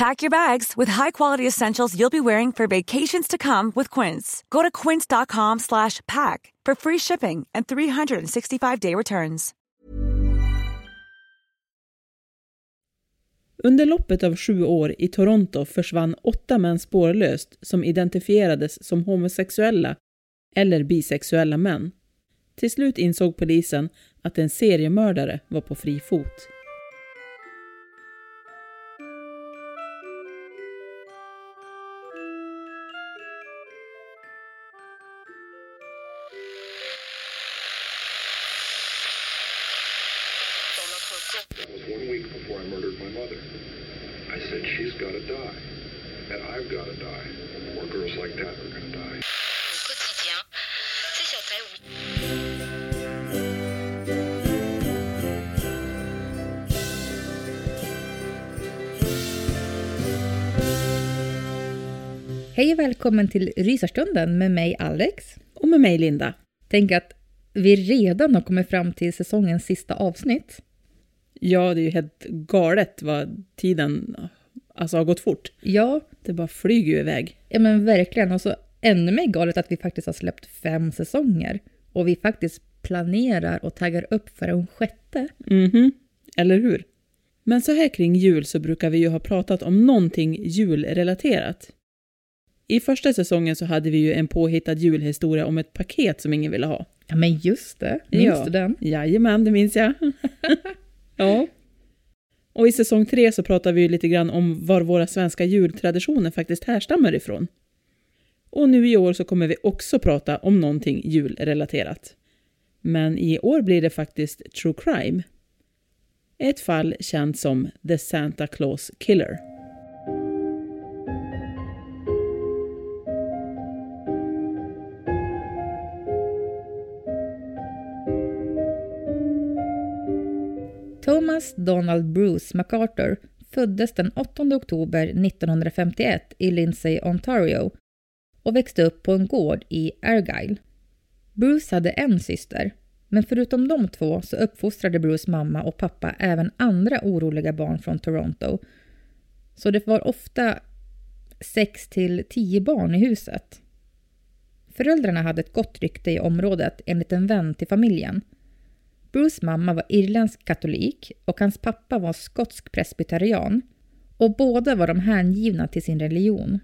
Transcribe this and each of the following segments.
Pack your bags with high-quality essentials you'll be wearing for vacations to come with Quince. Go to quince.com/pack for free shipping and 365-day returns. Under loppet av sju år i Toronto försvann åtta män spårlöst som identifierades som homosexuella eller bisexuella män. Till slut insåg polisen att en seriemördare var på fri fot. Välkommen till Rysarstunden med mig Alex. Och med mig Linda. Tänk att vi redan har kommit fram till säsongens sista avsnitt. Ja, det är ju helt galet vad tiden alltså, har gått fort. Ja, Det bara flyger ju iväg. ja men verkligen. Och så ännu mer galet att vi faktiskt har släppt fem säsonger. Och vi faktiskt planerar och taggar upp för en sjätte. Mhm, eller hur? Men så här kring jul så brukar vi ju ha pratat om någonting julrelaterat. I första säsongen så hade vi ju en påhittad julhistoria om ett paket som ingen ville ha. Ja men just det, minns Ja. du den? Jajamän, det minns jag. ja. Och i säsong tre så pratar vi ju lite grann om var våra svenska jultraditioner faktiskt härstammar ifrån. Och nu i år så kommer vi också prata om någonting julrelaterat. Men i år blir det faktiskt true crime. Ett fall känt som The Santa Claus Killer. Thomas Donald Bruce MacArthur föddes den 8 oktober 1951 i Lindsay, Ontario och växte upp på en gård i Argyle. Bruce hade en syster, men förutom de två så uppfostrade Bruce mamma och pappa även andra oroliga barn från Toronto. Så det var ofta 6 till 10 barn i huset. Föräldrarna hade ett gott rykte i området enligt en vän till familjen. Bruce mamma var irländsk katolik och hans pappa var skotsk presbyterian och båda var de hängivna till sin religion.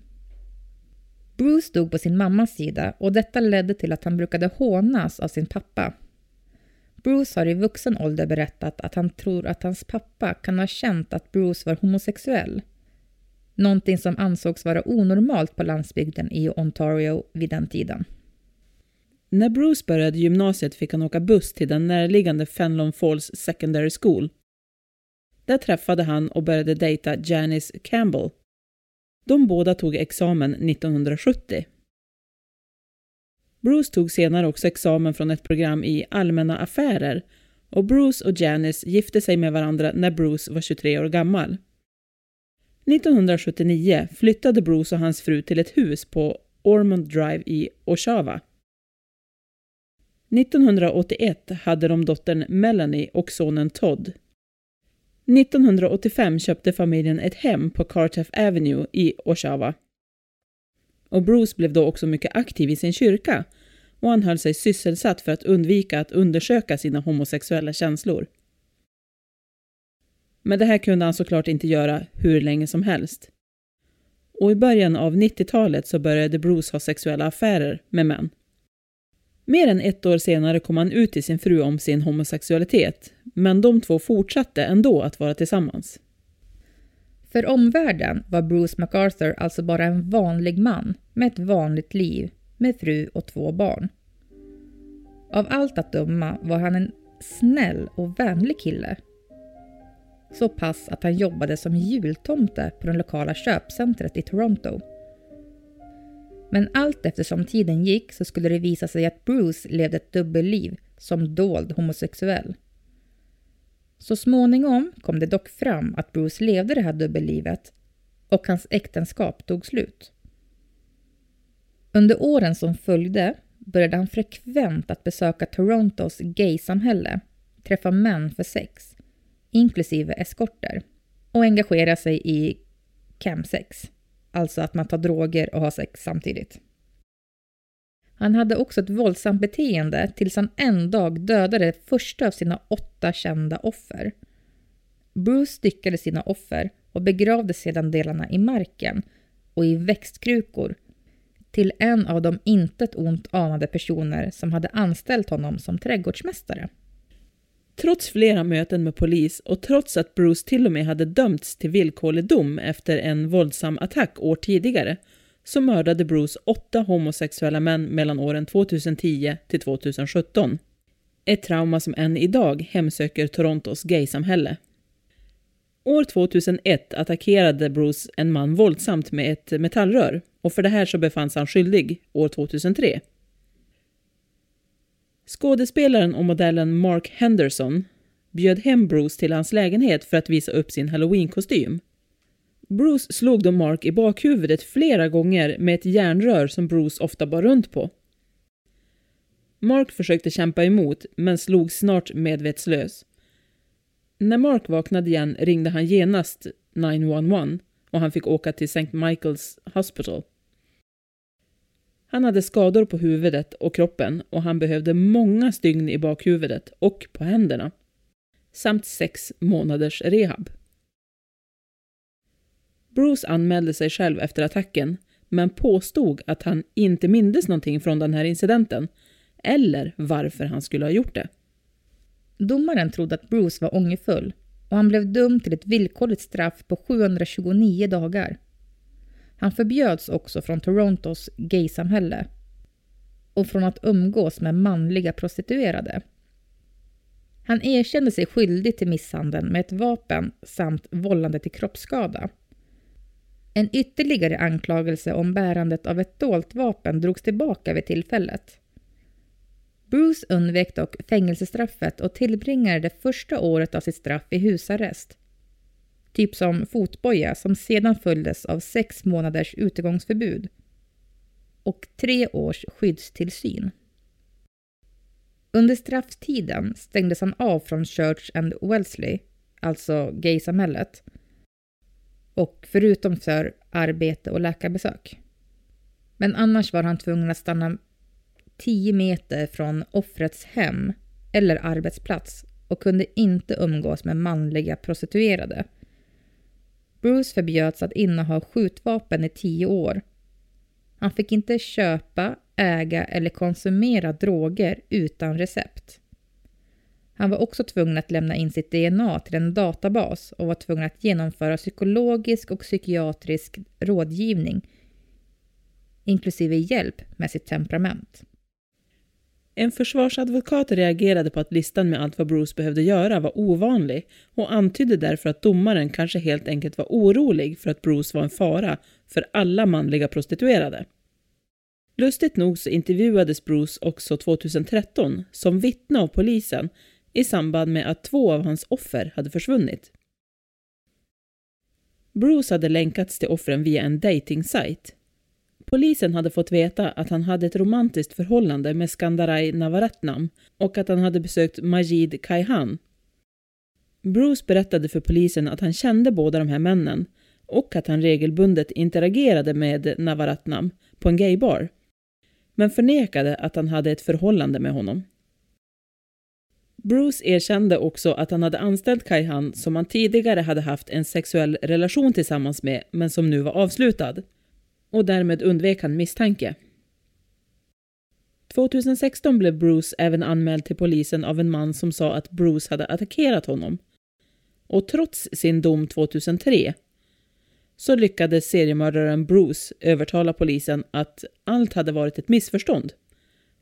Bruce dog på sin mammas sida och detta ledde till att han brukade hånas av sin pappa. Bruce har i vuxen ålder berättat att han tror att hans pappa kan ha känt att Bruce var homosexuell. Någonting som ansågs vara onormalt på landsbygden i Ontario vid den tiden. När Bruce började gymnasiet fick han åka buss till den närliggande Fenlon Falls Secondary School. Där träffade han och började dejta Janice Campbell. De båda tog examen 1970. Bruce tog senare också examen från ett program i allmänna affärer och Bruce och Janice gifte sig med varandra när Bruce var 23 år gammal. 1979 flyttade Bruce och hans fru till ett hus på Ormond Drive i Oshawa. 1981 hade de dottern Melanie och sonen Todd. 1985 köpte familjen ett hem på Cartef Avenue i Oshawa. Och Bruce blev då också mycket aktiv i sin kyrka och han höll sig sysselsatt för att undvika att undersöka sina homosexuella känslor. Men det här kunde han såklart inte göra hur länge som helst. Och i början av 90-talet så började Bruce ha sexuella affärer med män. Mer än ett år senare kom han ut till sin fru om sin homosexualitet, men de två fortsatte ändå att vara tillsammans. För omvärlden var Bruce MacArthur alltså bara en vanlig man med ett vanligt liv med fru och två barn. Av allt att döma var han en snäll och vänlig kille. Så pass att han jobbade som jultomte på det lokala köpcentret i Toronto. Men allt eftersom tiden gick så skulle det visa sig att Bruce levde ett dubbelliv som dold homosexuell. Så småningom kom det dock fram att Bruce levde det här dubbellivet och hans äktenskap tog slut. Under åren som följde började han frekvent att besöka Torontos gaysamhälle, träffa män för sex, inklusive eskorter, och engagera sig i camsex, alltså att man tar droger och har sex samtidigt. Han hade också ett våldsamt beteende tills han en dag dödade det första av sina åtta kända offer. Bruce styckade sina offer och begravde sedan delarna i marken och i växtkrukor till en av de intet ont anade personer som hade anställt honom som trädgårdsmästare. Trots flera möten med polis och trots att Bruce till och med hade dömts till villkorlig dom efter en våldsam attack år tidigare så mördade Bruce åtta homosexuella män mellan åren 2010 till 2017. Ett trauma som än idag hemsöker Torontos gaysamhälle. År 2001 attackerade Bruce en man våldsamt med ett metallrör och för det här så befanns han skyldig år 2003. Skådespelaren och modellen Mark Henderson bjöd hem Bruce till hans lägenhet för att visa upp sin halloween-kostym. Bruce slog då Mark i bakhuvudet flera gånger med ett järnrör som Bruce ofta bar runt på. Mark försökte kämpa emot, men slog snart medvetslös. När Mark vaknade igen ringde han genast 911 och han fick åka till St. Michael's Hospital. Han hade skador på huvudet och kroppen och han behövde många stygn i bakhuvudet och på händerna. Samt sex månaders rehab. Bruce anmälde sig själv efter attacken men påstod att han inte mindes någonting från den här incidenten eller varför han skulle ha gjort det. Domaren trodde att Bruce var ångerfull och han blev dömd till ett villkorligt straff på 729 dagar. Han förbjöds också från Torontos gaysamhälle och från att umgås med manliga prostituerade. Han erkände sig skyldig till misshandeln med ett vapen samt vållande till kroppsskada. En ytterligare anklagelse om bärandet av ett dolt vapen drogs tillbaka vid tillfället. Bruce undvek dock fängelsestraffet och tillbringade det första året av sitt straff i husarrest. Typ som fotboja som sedan följdes av sex månaders utegångsförbud och tre års skyddstillsyn. Under strafftiden stängdes han av från Church and Wellesley, alltså gaysamhället, och förutom för arbete och läkarbesök. Men annars var han tvungen att stanna 10 meter från offrets hem eller arbetsplats och kunde inte umgås med manliga prostituerade. Bruce förbjöds att inneha skjutvapen i tio år. Han fick inte köpa, äga eller konsumera droger utan recept. Han var också tvungen att lämna in sitt DNA till en databas och var tvungen att genomföra psykologisk och psykiatrisk rådgivning inklusive hjälp med sitt temperament. En försvarsadvokat reagerade på att listan med allt vad Bruce behövde göra var ovanlig och antydde därför att domaren kanske helt enkelt var orolig för att Bruce var en fara för alla manliga prostituerade. Lustigt nog så intervjuades Bruce också 2013 som vittne av polisen i samband med att två av hans offer hade försvunnit. Bruce hade länkats till offren via en dating -site. Polisen hade fått veta att han hade ett romantiskt förhållande med Skandarai Navaratnam och att han hade besökt Majid Kaihan. Bruce berättade för polisen att han kände båda de här männen och att han regelbundet interagerade med Navaratnam på en gaybar, men förnekade att han hade ett förhållande med honom. Bruce erkände också att han hade anställt Kaihan som han tidigare hade haft en sexuell relation tillsammans med men som nu var avslutad. Och därmed undvek han misstanke. 2016 blev Bruce även anmäld till polisen av en man som sa att Bruce hade attackerat honom. Och trots sin dom 2003 så lyckades seriemördaren Bruce övertala polisen att allt hade varit ett missförstånd.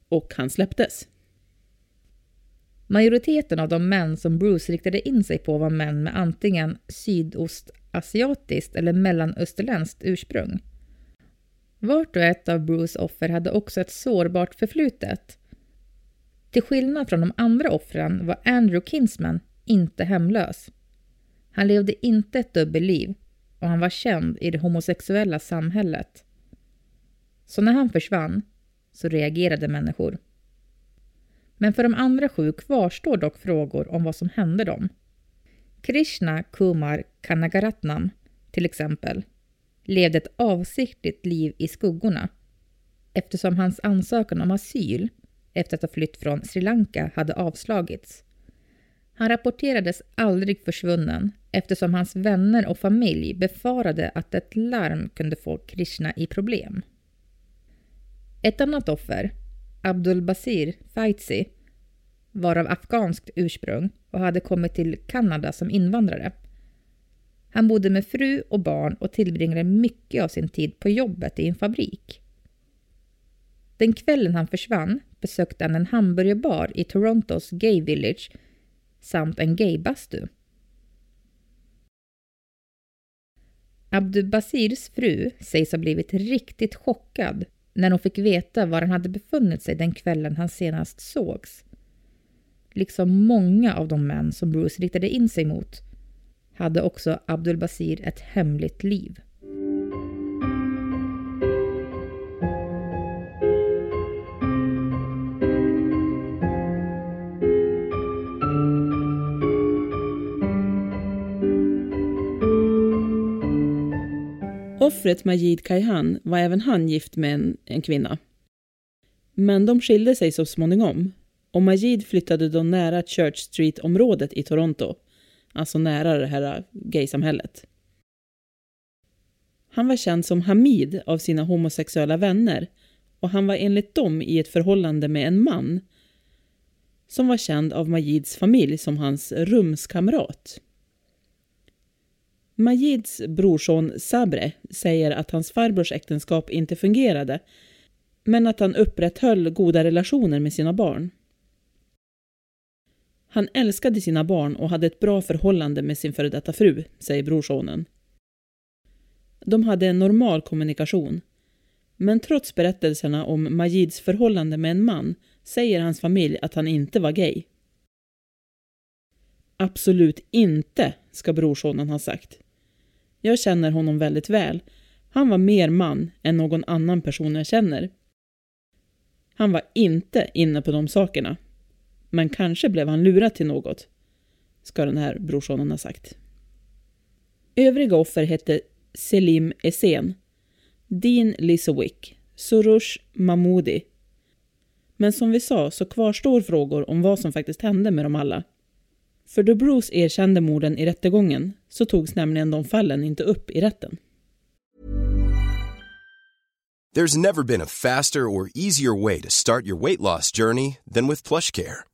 Och han släpptes. Majoriteten av de män som Bruce riktade in sig på var män med antingen sydostasiatiskt eller mellanösterländskt ursprung. Vart och ett av Bruce offer hade också ett sårbart förflutet. Till skillnad från de andra offren var Andrew Kinsman inte hemlös. Han levde inte ett dubbelliv och han var känd i det homosexuella samhället. Så när han försvann så reagerade människor. Men för de andra sju kvarstår dock frågor om vad som hände dem. Krishna Kumar Kanagaratnam, till exempel, levde ett avsiktligt liv i skuggorna eftersom hans ansökan om asyl efter att ha flytt från Sri Lanka hade avslagits. Han rapporterades aldrig försvunnen eftersom hans vänner och familj befarade att ett larm kunde få Krishna i problem. Ett annat offer, Abdul Basir Faitzi, var av afghanskt ursprung och hade kommit till Kanada som invandrare. Han bodde med fru och barn och tillbringade mycket av sin tid på jobbet i en fabrik. Den kvällen han försvann besökte han en hamburgerbar i Torontos Gay Village samt en gaybastu. Abdubasirs fru sägs ha blivit riktigt chockad när hon fick veta var han hade befunnit sig den kvällen han senast sågs. Liksom många av de män som Bruce riktade in sig mot hade också Abdul Basir ett hemligt liv. Offret Majid Kaihan var även han gift med en, en kvinna. Men de skilde sig så småningom och Majid flyttade då nära Church Street-området i Toronto, alltså nära det här gaysamhället. Han var känd som Hamid av sina homosexuella vänner och han var enligt dem i ett förhållande med en man som var känd av Majids familj som hans rumskamrat. Majids brorson Sabre säger att hans farbrors äktenskap inte fungerade men att han upprätthöll goda relationer med sina barn. Han älskade sina barn och hade ett bra förhållande med sin före detta fru, säger brorsonen. De hade en normal kommunikation. Men trots berättelserna om Majids förhållande med en man säger hans familj att han inte var gay. Absolut inte, ska brorsonen ha sagt. Jag känner honom väldigt väl. Han var mer man än någon annan person jag känner. Han var inte inne på de sakerna. Men kanske blev han lurad till något, ska den här brorsonen ha sagt. Övriga offer hette Selim Esen, Dean Lisowick, Surush Mahmoudi. Men som vi sa så kvarstår frågor om vad som faktiskt hände med dem alla. För då Bruce erkände morden i rättegången så togs nämligen de fallen inte upp i rätten. There's never been a faster or easier way to start your weight loss journey than with PlushCare.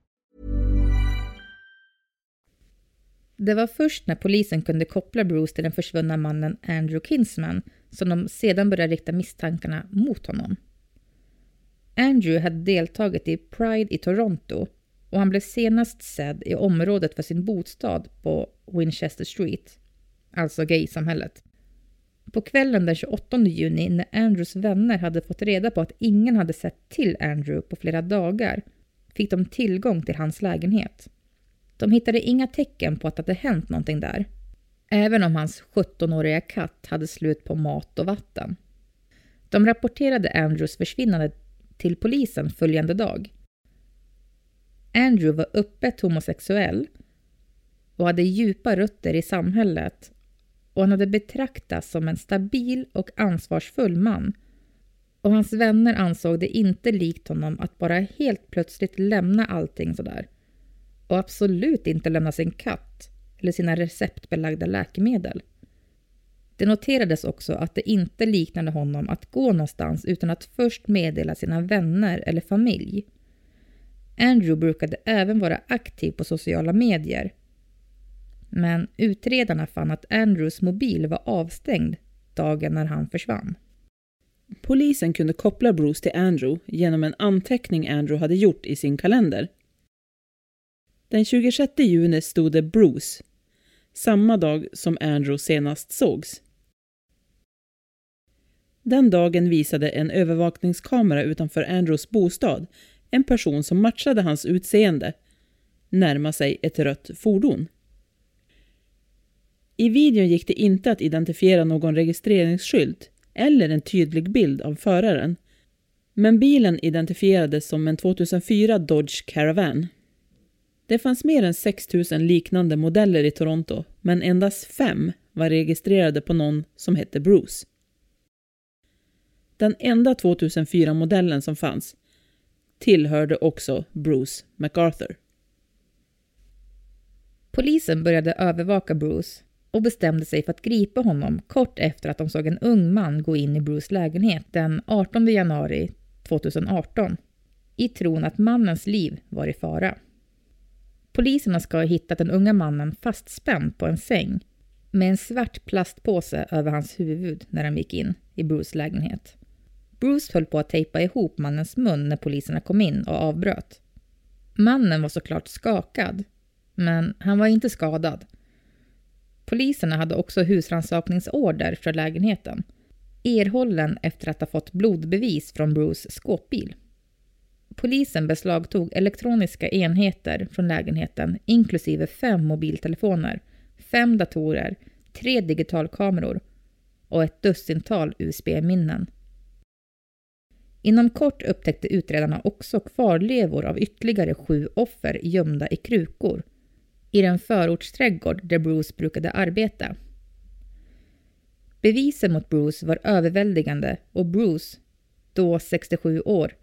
Det var först när polisen kunde koppla Bruce till den försvunna mannen Andrew Kinsman som de sedan började rikta misstankarna mot honom. Andrew hade deltagit i Pride i Toronto och han blev senast sedd i området för sin bostad på Winchester Street, alltså gaysamhället. På kvällen den 28 juni när Andrews vänner hade fått reda på att ingen hade sett till Andrew på flera dagar fick de tillgång till hans lägenhet. De hittade inga tecken på att det hade hänt någonting där, även om hans 17-åriga katt hade slut på mat och vatten. De rapporterade Andrews försvinnande till polisen följande dag. Andrew var öppet homosexuell och hade djupa rötter i samhället och han hade betraktats som en stabil och ansvarsfull man. Och hans vänner ansåg det inte likt honom att bara helt plötsligt lämna allting sådär. Och absolut inte lämna sin katt eller sina receptbelagda läkemedel. Det noterades också att det inte liknade honom att gå någonstans utan att först meddela sina vänner eller familj. Andrew brukade även vara aktiv på sociala medier. Men utredarna fann att Andrews mobil var avstängd dagen när han försvann. Polisen kunde koppla Bruce till Andrew genom en anteckning Andrew hade gjort i sin kalender. Den 26 juni stod det Bruce, samma dag som Andrew senast sågs. Den dagen visade en övervakningskamera utanför Andrews bostad en person som matchade hans utseende närma sig ett rött fordon. I videon gick det inte att identifiera någon registreringsskylt eller en tydlig bild av föraren. Men bilen identifierades som en 2004 Dodge Caravan. Det fanns mer än 6 000 liknande modeller i Toronto, men endast fem var registrerade på någon som hette Bruce. Den enda 2004-modellen som fanns tillhörde också Bruce MacArthur. Polisen började övervaka Bruce och bestämde sig för att gripa honom kort efter att de såg en ung man gå in i Bruce lägenhet den 18 januari 2018 i tron att mannens liv var i fara. Poliserna ska ha hittat den unga mannen fastspänd på en säng med en svart plastpåse över hans huvud när de gick in i Bruce lägenhet. Bruce höll på att tejpa ihop mannens mun när poliserna kom in och avbröt. Mannen var såklart skakad, men han var inte skadad. Poliserna hade också husrannsakningsorder för lägenheten, erhållen efter att ha fått blodbevis från Bruce skåpbil. Polisen beslagtog elektroniska enheter från lägenheten inklusive fem mobiltelefoner, fem datorer, tre digitalkameror och ett dussintal USB-minnen. Inom kort upptäckte utredarna också kvarlevor av ytterligare sju offer gömda i krukor i den förortsträdgård där Bruce brukade arbeta. Bevisen mot Bruce var överväldigande och Bruce, då 67 år,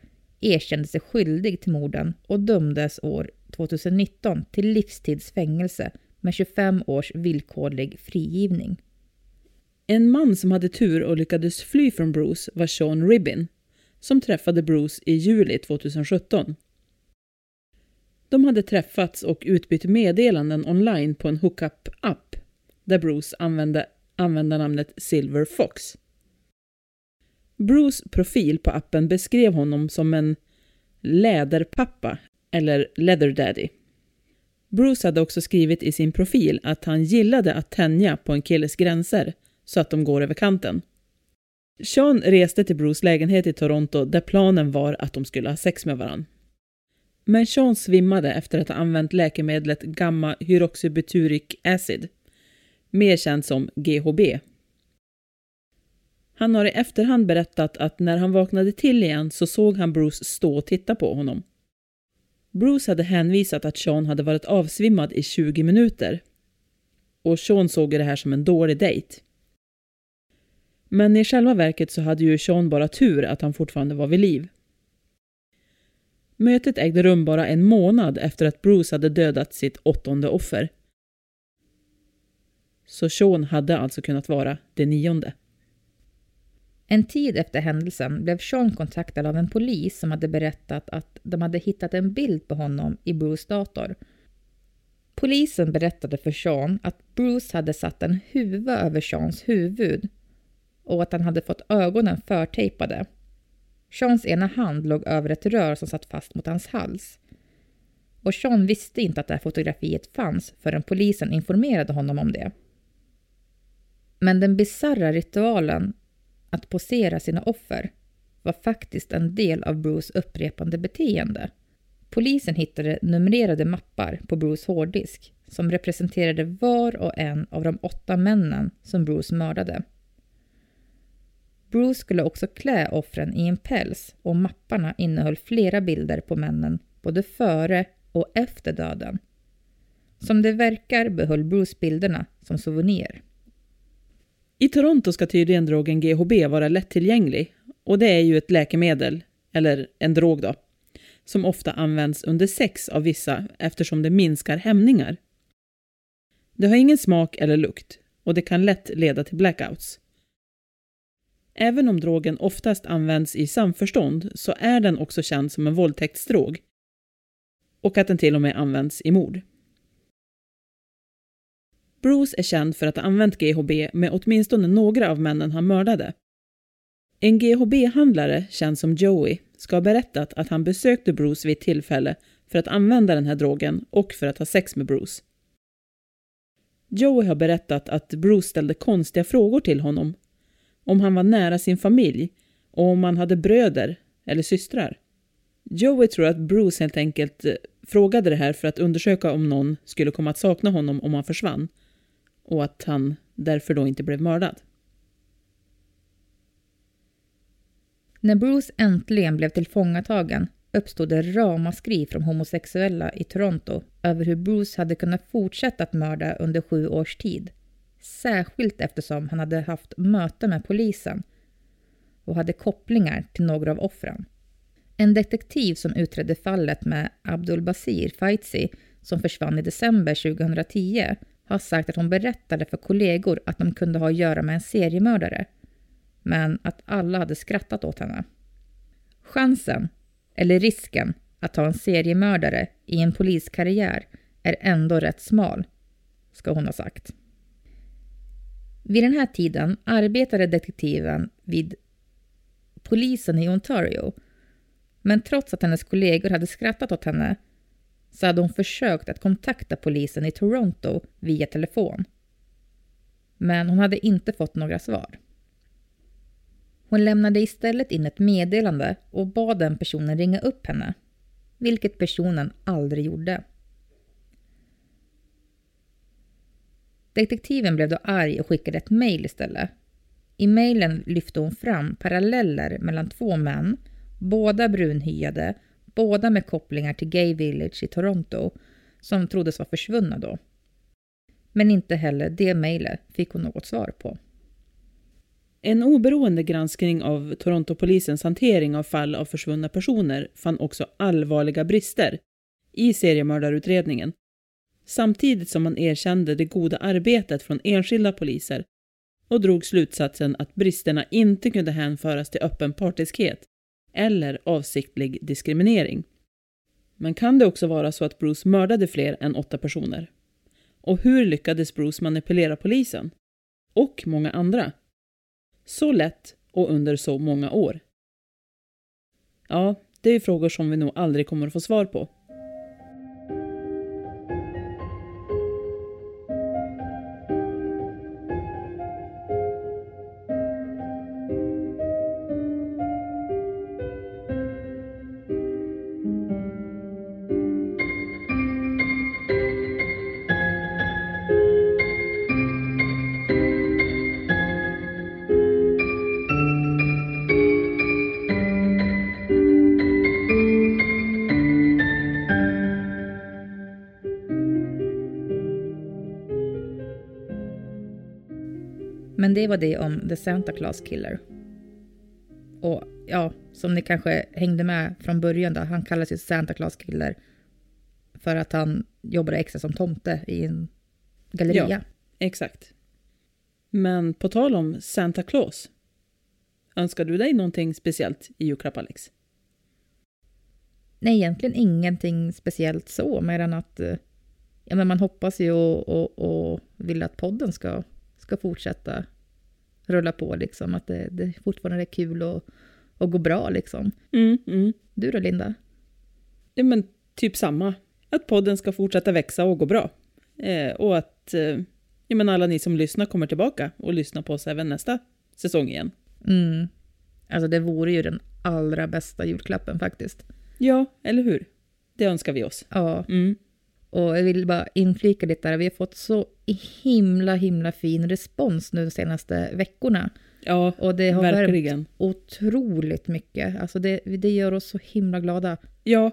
erkände sig skyldig till morden och dömdes år 2019 till livstidsfängelse med 25 års villkorlig frigivning. En man som hade tur och lyckades fly från Bruce var Sean Ribbin som träffade Bruce i juli 2017. De hade träffats och utbytt meddelanden online på en hookup-app där Bruce använde användarnamnet Silver Fox. Bruce profil på appen beskrev honom som en läderpappa eller leather daddy. Bruce hade också skrivit i sin profil att han gillade att tänja på en killes gränser så att de går över kanten. Sean reste till Bruce lägenhet i Toronto där planen var att de skulle ha sex med varandra. Men Sean svimmade efter att ha använt läkemedlet gamma hyroxybutyric acid, mer känt som GHB. Han har i efterhand berättat att när han vaknade till igen så såg han Bruce stå och titta på honom. Bruce hade hänvisat att Sean hade varit avsvimmad i 20 minuter. Och Sean såg det här som en dålig dejt. Men i själva verket så hade ju Sean bara tur att han fortfarande var vid liv. Mötet ägde rum bara en månad efter att Bruce hade dödat sitt åttonde offer. Så Sean hade alltså kunnat vara det nionde. En tid efter händelsen blev Sean kontaktad av en polis som hade berättat att de hade hittat en bild på honom i Bruce dator. Polisen berättade för Sean att Bruce hade satt en huva över Seans huvud och att han hade fått ögonen förtejpade. Seans ena hand låg över ett rör som satt fast mot hans hals. Och Sean visste inte att det här fotografiet fanns förrän polisen informerade honom om det. Men den bizarra ritualen att posera sina offer var faktiskt en del av Bruce upprepande beteende. Polisen hittade numrerade mappar på Bruce hårddisk som representerade var och en av de åtta männen som Bruce mördade. Bruce skulle också klä offren i en päls och mapparna innehöll flera bilder på männen både före och efter döden. Som det verkar behöll Bruce bilderna som souvenir. I Toronto ska tydligen drogen GHB vara lättillgänglig och det är ju ett läkemedel, eller en drog då, som ofta används under sex av vissa eftersom det minskar hämningar. Det har ingen smak eller lukt och det kan lätt leda till blackouts. Även om drogen oftast används i samförstånd så är den också känd som en våldtäktsdrog och att den till och med används i mord. Bruce är känd för att ha använt GHB med åtminstone några av männen han mördade. En GHB-handlare, känd som Joey, ska ha berättat att han besökte Bruce vid ett tillfälle för att använda den här drogen och för att ha sex med Bruce. Joey har berättat att Bruce ställde konstiga frågor till honom. Om han var nära sin familj och om han hade bröder eller systrar. Joey tror att Bruce helt enkelt eh, frågade det här för att undersöka om någon skulle komma att sakna honom om han försvann och att han därför då inte blev mördad. När Bruce äntligen blev tillfångatagen uppstod det ramaskri från homosexuella i Toronto över hur Bruce hade kunnat fortsätta att mörda under sju års tid. Särskilt eftersom han hade haft möte med polisen och hade kopplingar till några av offren. En detektiv som utredde fallet med Abdul Basir Faizi som försvann i december 2010 har sagt att hon berättade för kollegor att de kunde ha att göra med en seriemördare. Men att alla hade skrattat åt henne. Chansen, eller risken, att ha en seriemördare i en poliskarriär är ändå rätt smal, ska hon ha sagt. Vid den här tiden arbetade detektiven vid polisen i Ontario. Men trots att hennes kollegor hade skrattat åt henne så hade hon försökt att kontakta polisen i Toronto via telefon. Men hon hade inte fått några svar. Hon lämnade istället in ett meddelande och bad den personen ringa upp henne, vilket personen aldrig gjorde. Detektiven blev då arg och skickade ett mejl istället. I mejlen lyfte hon fram paralleller mellan två män, båda brunhyade båda med kopplingar till Gay Village i Toronto, som troddes vara försvunna då. Men inte heller det mejlet fick hon något svar på. En oberoende granskning av Torontopolisens hantering av fall av försvunna personer fann också allvarliga brister i seriemördarutredningen, samtidigt som man erkände det goda arbetet från enskilda poliser och drog slutsatsen att bristerna inte kunde hänföras till öppen partiskhet eller avsiktlig diskriminering. Men kan det också vara så att Bruce mördade fler än åtta personer? Och hur lyckades Bruce manipulera polisen? Och många andra? Så lätt och under så många år? Ja, det är frågor som vi nog aldrig kommer att få svar på. Men det var det om The Santa Claus Killer. Och ja, som ni kanske hängde med från början då, han kallas ju Santa Claus Killer för att han jobbade extra som tomte i en galleria. Ja. Exakt. Men på tal om Santa Claus. Önskar du dig någonting speciellt i julklapp, Alex? Nej, egentligen ingenting speciellt så, mer än att eh, ja, men man hoppas ju och, och, och vill att podden ska, ska fortsätta rulla på, liksom. Att det, det fortfarande är kul och, och går bra, liksom. Mm, mm. Du då, Linda? Ja, men typ samma. Att podden ska fortsätta växa och gå bra. Eh, och att eh, ja, men alla ni som lyssnar kommer tillbaka och lyssnar på oss även nästa säsong igen. Mm. Alltså det vore ju den allra bästa julklappen faktiskt. Ja, eller hur? Det önskar vi oss. Ja, Mm. Och jag vill bara inflika lite där. Vi har fått så himla, himla fin respons nu de senaste veckorna. Ja, Och det har värmt verkligen. otroligt mycket. Alltså det, det gör oss så himla glada. Ja,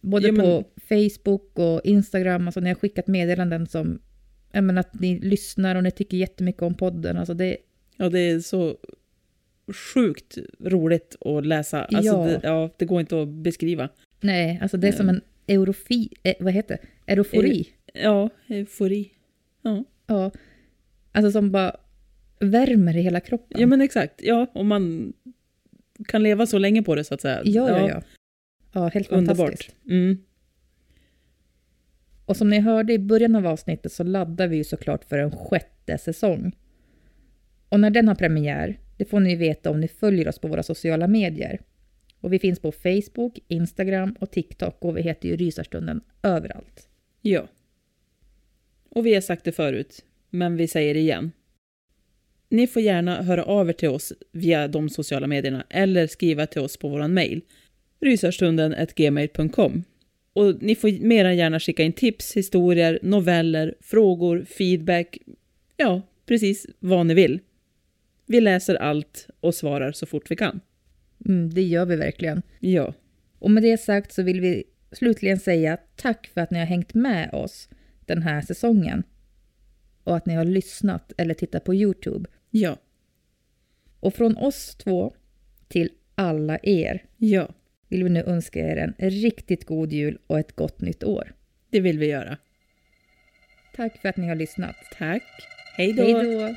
Både Ja, men- på Facebook och Instagram, alltså jag har skickat meddelanden som ja, men att ni lyssnar och ni tycker jättemycket om podden. Alltså det, ja, det är så sjukt roligt att läsa. Alltså, Ja. Det, ja, det går inte att beskriva. nej, alltså det är som en eurofi, eh, vad heter det? Eurofori. Ja, eufori. Ja. Ja. Alltså som bara värmer i hela kroppen. ja, men exakt. Ja, om man kan leva så länge på det så att säga. ja, ja, ja. Ja, helt fantastiskt. Mm. Och som ni hörde i början av avsnittet så laddar vi ju såklart för en sjätte säsong. Och när den har premiär, det får ni veta om ni följer oss på våra sociala medier. Och vi finns på Facebook, Instagram och TikTok och vi heter ju Rysarstunden överallt. Ja. Och vi har sagt det förut, men vi säger det igen. Ni får gärna höra av er till oss via de sociala medierna eller skriva till oss på vår mail rysarstunden.gmail.com Och ni får mer än gärna skicka in tips, historier, noveller, frågor, feedback, ja, precis vad ni vill. Vi läser allt och svarar så fort vi kan. Mm, det gör vi verkligen. Ja, Och med det sagt så vill vi slutligen säga tack för att ni har hängt med oss den här säsongen. Och att ni har lyssnat eller tittat på Youtube. ja, Och från oss två till alla er ja, vill vi nu önska er en riktigt god jul och ett gott nytt år. det vill vi göra. Tack för att ni har lyssnat. Tack. Hej då. Hej då!